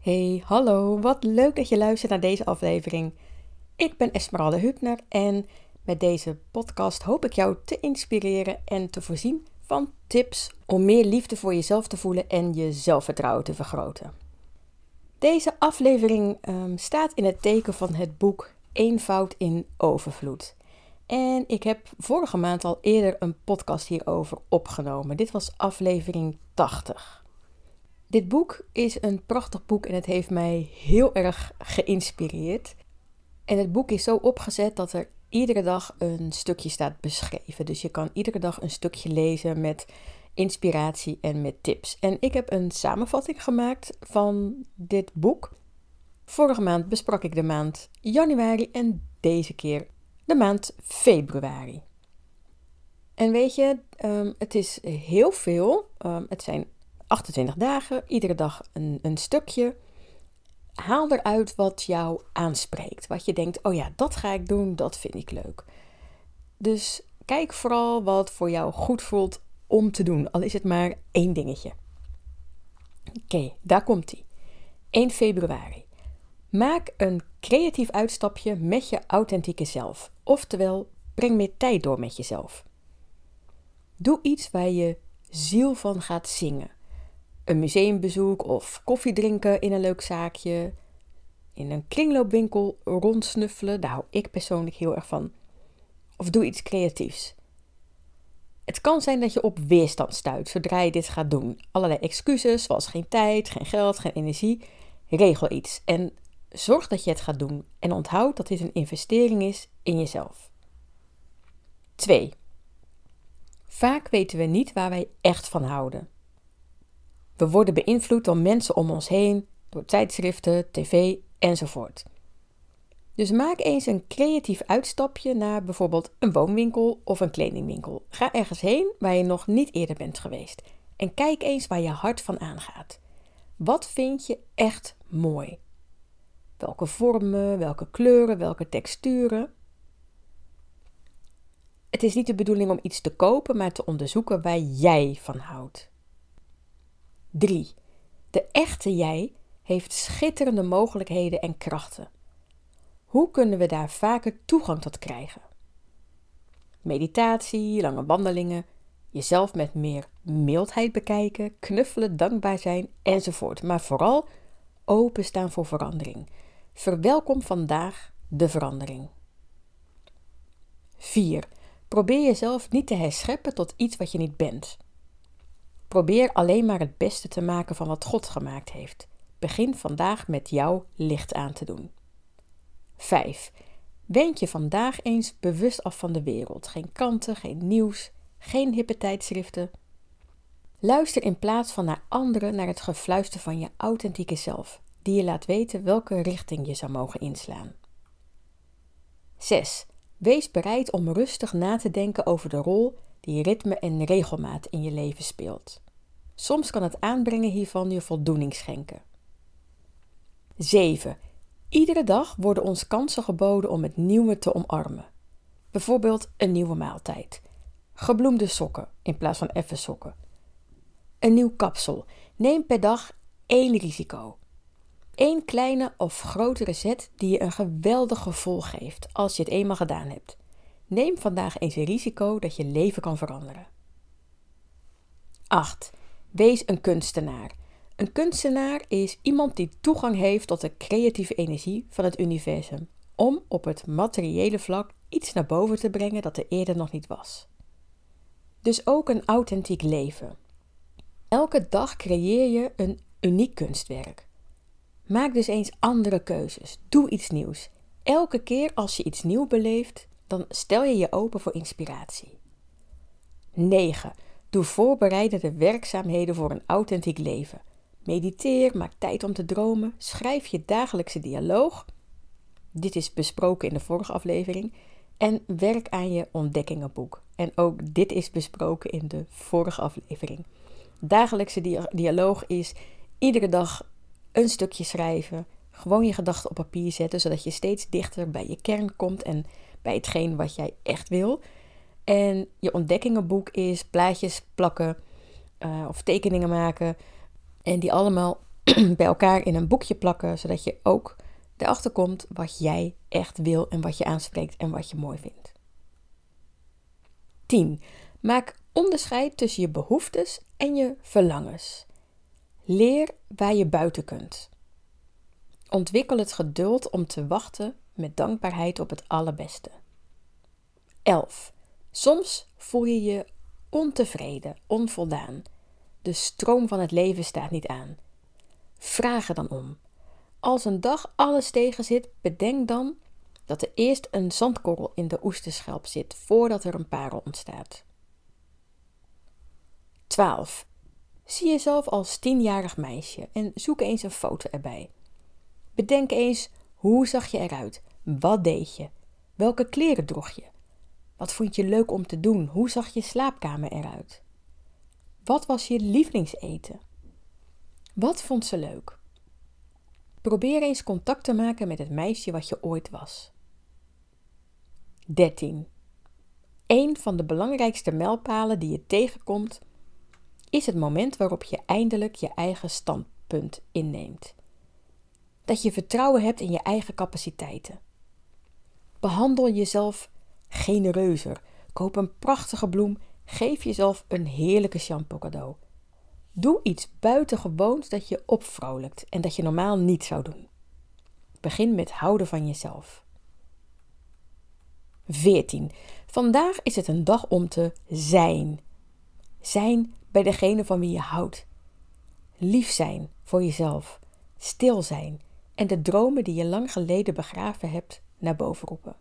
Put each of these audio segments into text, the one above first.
Hey, hallo, wat leuk dat je luistert naar deze aflevering. Ik ben Esmeralda Hübner en met deze podcast hoop ik jou te inspireren en te voorzien van tips om meer liefde voor jezelf te voelen en je zelfvertrouwen te vergroten. Deze aflevering um, staat in het teken van het boek Eenvoud in Overvloed. En ik heb vorige maand al eerder een podcast hierover opgenomen. Dit was aflevering 80. Dit boek is een prachtig boek en het heeft mij heel erg geïnspireerd. En het boek is zo opgezet dat er iedere dag een stukje staat beschreven. Dus je kan iedere dag een stukje lezen met inspiratie en met tips. En ik heb een samenvatting gemaakt van dit boek. Vorige maand besprak ik de maand januari en deze keer de maand februari. En weet je, um, het is heel veel. Um, het zijn 28 dagen, iedere dag een, een stukje. Haal eruit wat jou aanspreekt. Wat je denkt, oh ja, dat ga ik doen, dat vind ik leuk. Dus kijk vooral wat voor jou goed voelt om te doen, al is het maar één dingetje. Oké, daar komt ie. 1 februari. Maak een creatief uitstapje met je authentieke zelf. Oftewel, breng meer tijd door met jezelf. Doe iets waar je ziel van gaat zingen een museumbezoek of koffie drinken in een leuk zaakje, in een kringloopwinkel rondsnuffelen, daar hou ik persoonlijk heel erg van. Of doe iets creatiefs. Het kan zijn dat je op weerstand stuit zodra je dit gaat doen. Allerlei excuses, zoals geen tijd, geen geld, geen energie. Regel iets en zorg dat je het gaat doen. En onthoud dat dit een investering is in jezelf. 2. Vaak weten we niet waar wij echt van houden. We worden beïnvloed door mensen om ons heen, door tijdschriften, tv enzovoort. Dus maak eens een creatief uitstapje naar bijvoorbeeld een woonwinkel of een kledingwinkel. Ga ergens heen waar je nog niet eerder bent geweest en kijk eens waar je hart van aangaat. Wat vind je echt mooi? Welke vormen, welke kleuren, welke texturen? Het is niet de bedoeling om iets te kopen, maar te onderzoeken waar jij van houdt. 3. De echte jij heeft schitterende mogelijkheden en krachten. Hoe kunnen we daar vaker toegang tot krijgen? Meditatie, lange wandelingen, jezelf met meer mildheid bekijken, knuffelen, dankbaar zijn enzovoort. Maar vooral openstaan voor verandering. Verwelkom vandaag de verandering. 4. Probeer jezelf niet te herscheppen tot iets wat je niet bent. Probeer alleen maar het beste te maken van wat God gemaakt heeft. Begin vandaag met jouw licht aan te doen. 5. Wend je vandaag eens bewust af van de wereld. Geen kranten, geen nieuws, geen hippe tijdschriften. Luister in plaats van naar anderen naar het gefluister van je authentieke zelf, die je laat weten welke richting je zou mogen inslaan. 6. Wees bereid om rustig na te denken over de rol die ritme en regelmaat in je leven speelt. Soms kan het aanbrengen hiervan je voldoening schenken. 7. Iedere dag worden ons kansen geboden om het nieuwe te omarmen. Bijvoorbeeld een nieuwe maaltijd. Gebloemde sokken in plaats van effe sokken. Een nieuw kapsel. Neem per dag één risico. Eén kleine of grotere zet die je een geweldig gevoel geeft als je het eenmaal gedaan hebt. Neem vandaag eens een risico dat je leven kan veranderen. 8. Wees een kunstenaar. Een kunstenaar is iemand die toegang heeft tot de creatieve energie van het universum, om op het materiële vlak iets naar boven te brengen dat er eerder nog niet was. Dus ook een authentiek leven. Elke dag creëer je een uniek kunstwerk. Maak dus eens andere keuzes. Doe iets nieuws. Elke keer als je iets nieuw beleeft, dan stel je je open voor inspiratie. 9. Doe voorbereidende werkzaamheden voor een authentiek leven. Mediteer, maak tijd om te dromen, schrijf je dagelijkse dialoog. Dit is besproken in de vorige aflevering. En werk aan je ontdekkingenboek. En ook dit is besproken in de vorige aflevering. Dagelijkse dialoog is iedere dag een stukje schrijven. Gewoon je gedachten op papier zetten, zodat je steeds dichter bij je kern komt en bij hetgeen wat jij echt wil. En je ontdekkingenboek is plaatjes plakken uh, of tekeningen maken. En die allemaal bij elkaar in een boekje plakken, zodat je ook erachter komt wat jij echt wil en wat je aanspreekt en wat je mooi vindt. 10. Maak onderscheid tussen je behoeftes en je verlangens. Leer waar je buiten kunt. Ontwikkel het geduld om te wachten met dankbaarheid op het allerbeste. 11. Soms voel je je ontevreden, onvoldaan. De stroom van het leven staat niet aan. Vraag er dan om. Als een dag alles tegenzit, bedenk dan dat er eerst een zandkorrel in de oesterschelp zit voordat er een parel ontstaat. 12. Zie jezelf als tienjarig meisje en zoek eens een foto erbij. Bedenk eens hoe zag je eruit? Wat deed je? Welke kleren droeg je? Wat vond je leuk om te doen? Hoe zag je slaapkamer eruit? Wat was je lievelingseten? Wat vond ze leuk? Probeer eens contact te maken met het meisje wat je ooit was. 13. Een van de belangrijkste mijlpalen die je tegenkomt is het moment waarop je eindelijk je eigen standpunt inneemt. Dat je vertrouwen hebt in je eigen capaciteiten. Behandel jezelf genereuzer. Koop een prachtige bloem. Geef jezelf een heerlijke shampoo cadeau. Doe iets buitengewoons dat je opvrolijkt en dat je normaal niet zou doen. Begin met houden van jezelf. 14. Vandaag is het een dag om te zijn. Zijn bij degene van wie je houdt. Lief zijn voor jezelf. Stil zijn en de dromen die je lang geleden begraven hebt naar boven roepen.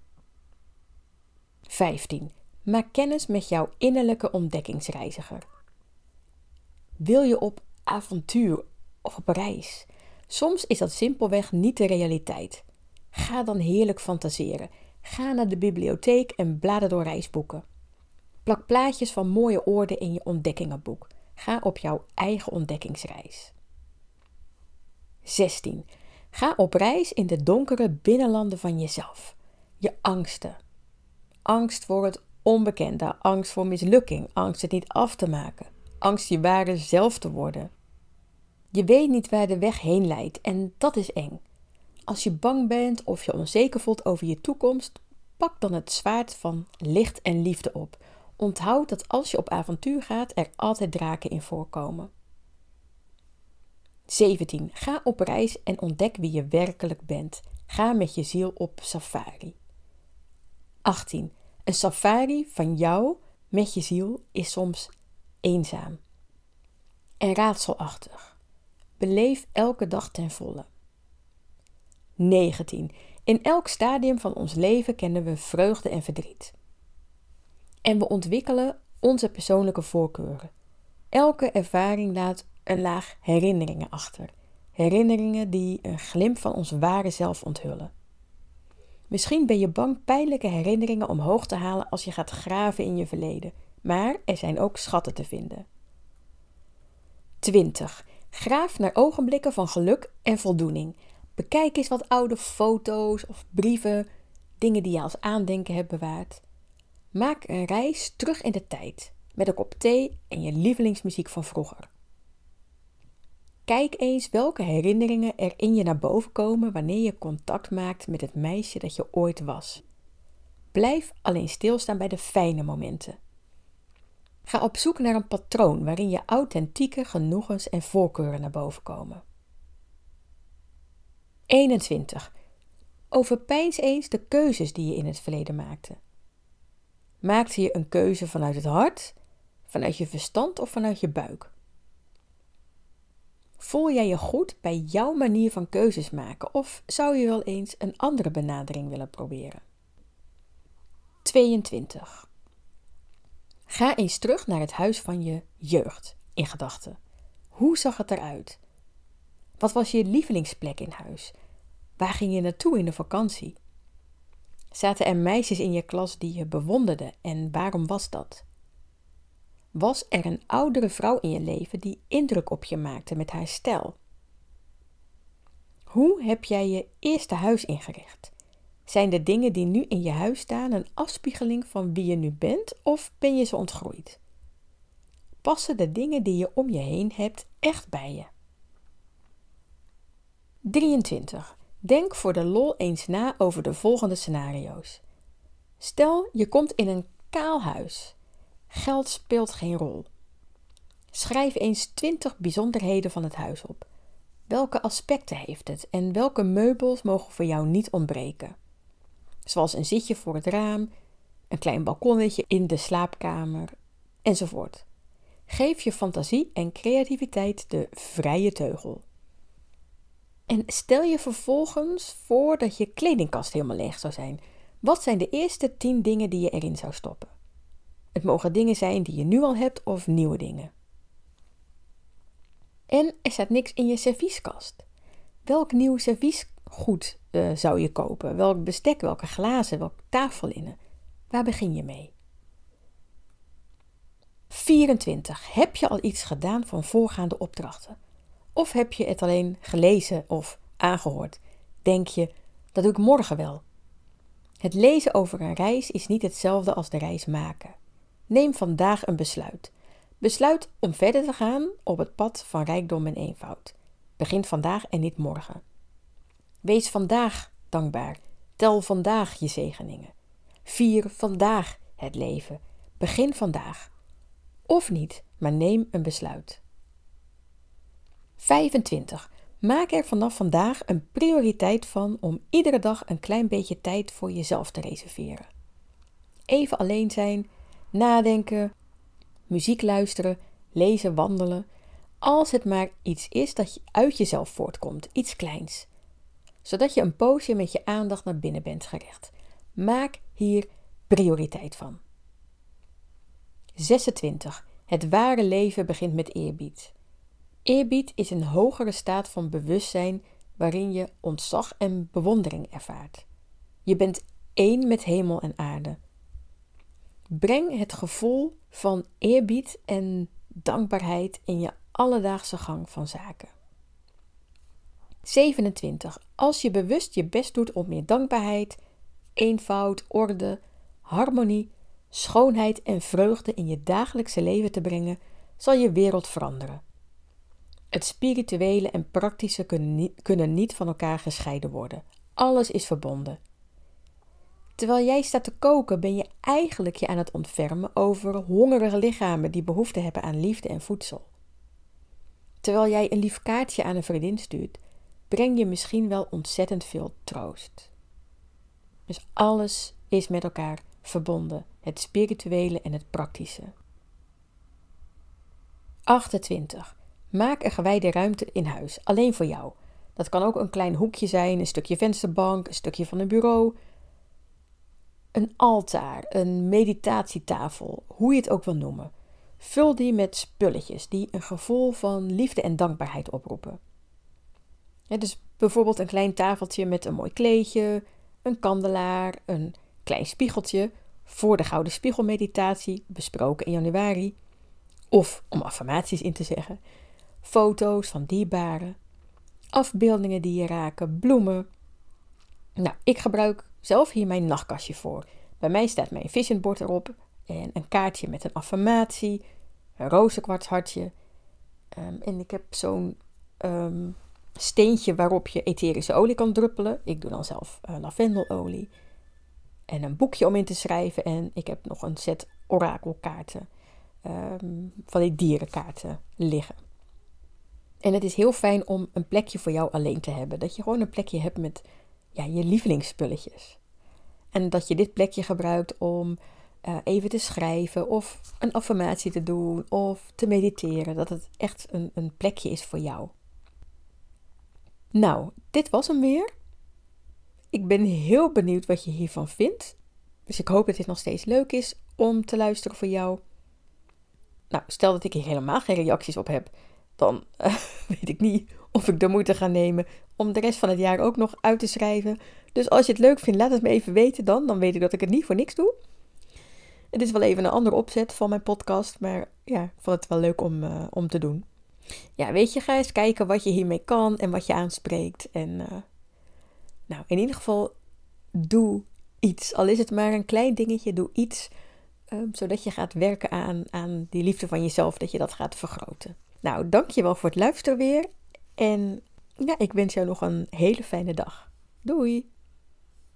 15. Maak kennis met jouw innerlijke ontdekkingsreiziger. Wil je op avontuur of op reis? Soms is dat simpelweg niet de realiteit. Ga dan heerlijk fantaseren. Ga naar de bibliotheek en blader door reisboeken. Plak plaatjes van mooie oorden in je ontdekkingenboek. Ga op jouw eigen ontdekkingsreis. 16. Ga op reis in de donkere binnenlanden van jezelf. Je angsten. Angst voor het onbekende, angst voor mislukking, angst het niet af te maken, angst je ware zelf te worden. Je weet niet waar de weg heen leidt en dat is eng. Als je bang bent of je onzeker voelt over je toekomst, pak dan het zwaard van licht en liefde op Onthoud dat als je op avontuur gaat, er altijd draken in voorkomen. 17. Ga op reis en ontdek wie je werkelijk bent. Ga met je ziel op safari. 18. Een safari van jou met je ziel is soms eenzaam en raadselachtig. Beleef elke dag ten volle. 19. In elk stadium van ons leven kennen we vreugde en verdriet. En we ontwikkelen onze persoonlijke voorkeuren. Elke ervaring laat een laag herinneringen achter. Herinneringen die een glimp van ons ware zelf onthullen. Misschien ben je bang pijnlijke herinneringen omhoog te halen als je gaat graven in je verleden, maar er zijn ook schatten te vinden. 20. Graaf naar ogenblikken van geluk en voldoening. Bekijk eens wat oude foto's of brieven, dingen die je als aandenken hebt bewaard. Maak een reis terug in de tijd met een kop thee en je lievelingsmuziek van vroeger. Kijk eens welke herinneringen er in je naar boven komen wanneer je contact maakt met het meisje dat je ooit was. Blijf alleen stilstaan bij de fijne momenten. Ga op zoek naar een patroon waarin je authentieke genoegens en voorkeuren naar boven komen. 21. Overpijns eens de keuzes die je in het verleden maakte. Maakte je een keuze vanuit het hart, vanuit je verstand of vanuit je buik? Voel jij je goed bij jouw manier van keuzes maken of zou je wel eens een andere benadering willen proberen? 22. Ga eens terug naar het huis van je jeugd in gedachten. Hoe zag het eruit? Wat was je lievelingsplek in huis? Waar ging je naartoe in de vakantie? Zaten er meisjes in je klas die je bewonderde en waarom was dat? Was er een oudere vrouw in je leven die indruk op je maakte met haar stijl? Hoe heb jij je eerste huis ingericht? Zijn de dingen die nu in je huis staan een afspiegeling van wie je nu bent of ben je ze ontgroeid? Passen de dingen die je om je heen hebt echt bij je? 23. Denk voor de lol eens na over de volgende scenario's. Stel, je komt in een kaal huis. Geld speelt geen rol. Schrijf eens 20 bijzonderheden van het huis op. Welke aspecten heeft het en welke meubels mogen voor jou niet ontbreken? Zoals een zitje voor het raam, een klein balkonnetje in de slaapkamer enzovoort. Geef je fantasie en creativiteit de vrije teugel. En stel je vervolgens voor dat je kledingkast helemaal leeg zou zijn. Wat zijn de eerste 10 dingen die je erin zou stoppen? Het mogen dingen zijn die je nu al hebt of nieuwe dingen. En er staat niks in je servieskast. Welk nieuw serviesgoed uh, zou je kopen? Welk bestek, welke glazen, welk tafellinnen? Waar begin je mee? 24. Heb je al iets gedaan van voorgaande opdrachten? Of heb je het alleen gelezen of aangehoord? Denk je, dat doe ik morgen wel. Het lezen over een reis is niet hetzelfde als de reis maken. Neem vandaag een besluit. Besluit om verder te gaan op het pad van rijkdom en eenvoud. Begin vandaag en niet morgen. Wees vandaag dankbaar. Tel vandaag je zegeningen. Vier vandaag het leven. Begin vandaag. Of niet, maar neem een besluit. 25. Maak er vanaf vandaag een prioriteit van om iedere dag een klein beetje tijd voor jezelf te reserveren. Even alleen zijn, nadenken, muziek luisteren, lezen, wandelen. Als het maar iets is dat je uit jezelf voortkomt, iets kleins. Zodat je een poosje met je aandacht naar binnen bent gericht. Maak hier prioriteit van. 26. Het ware leven begint met eerbied. Eerbied is een hogere staat van bewustzijn waarin je ontzag en bewondering ervaart. Je bent één met hemel en aarde. Breng het gevoel van eerbied en dankbaarheid in je alledaagse gang van zaken. 27. Als je bewust je best doet om meer dankbaarheid, eenvoud, orde, harmonie, schoonheid en vreugde in je dagelijkse leven te brengen, zal je wereld veranderen. Het spirituele en praktische kunnen niet, van elkaar gescheiden worden. Alles is verbonden. Terwijl jij staat te koken, ben je eigenlijk je aan het ontfermen over hongerige lichamen die behoefte hebben aan liefde en voedsel. Terwijl jij een lief kaartje aan een vriendin stuurt, breng je misschien wel ontzettend veel troost. Dus alles is met elkaar verbonden, het spirituele en het praktische. 28. Maak een gewijde ruimte in huis, alleen voor jou. Dat kan ook een klein hoekje zijn, een stukje vensterbank, een stukje van een bureau, een altaar, een meditatietafel, hoe je het ook wil noemen. Vul die met spulletjes die een gevoel van liefde en dankbaarheid oproepen. dus bijvoorbeeld een klein tafeltje met een mooi kleedje, een kandelaar, een klein spiegeltje voor de Gouden Spiegelmeditatie, besproken in januari, of om affirmaties in te zeggen, foto's van dierbaren, afbeeldingen die je raken, bloemen. Nou, ik gebruik zelf hier mijn nachtkastje voor. Bij mij staat mijn visionbord erop en een kaartje met een affirmatie, een rozenkwartshartje. Um, en ik heb zo'n um, steentje waarop je etherische olie kan druppelen. Ik doe dan zelf uh, lavendelolie. En een boekje om in te schrijven. En ik heb nog een set orakelkaarten. Um, van die dierenkaarten liggen. En het is heel fijn om een plekje voor jou alleen te hebben. Dat je gewoon een plekje hebt met ja, je lievelingsspulletjes. En dat je dit plekje gebruikt om uh, even te schrijven of een affirmatie te doen of te mediteren. Dat het echt een, een plekje is voor jou. Nou, dit was hem weer. Ik ben heel benieuwd wat je hiervan vindt. Dus ik hoop dat dit nog steeds leuk is om te luisteren voor jou. Nou, stel dat ik hier helemaal geen reacties op heb, dan uh, weet ik niet of ik de moeite ga nemen om de rest van het jaar ook nog uit te schrijven. Dus als je het leuk vindt, laat het me even weten dan. Dan weet ik dat ik het niet voor niks doe. Het is wel even een andere opzet van mijn podcast, maar ja, ik vond het wel leuk om, uh, om te doen. Ja, weet je, ga eens kijken wat je hiermee kan en wat je aanspreekt. En uh, nou, in ieder geval, doe iets. Al is het maar een klein dingetje, doe iets. Um, zodat je gaat werken aan, aan die liefde van jezelf, dat je dat gaat vergroten. Nou, dankjewel voor het luisteren weer. En ja, ik wens jou nog een hele fijne dag. Doei!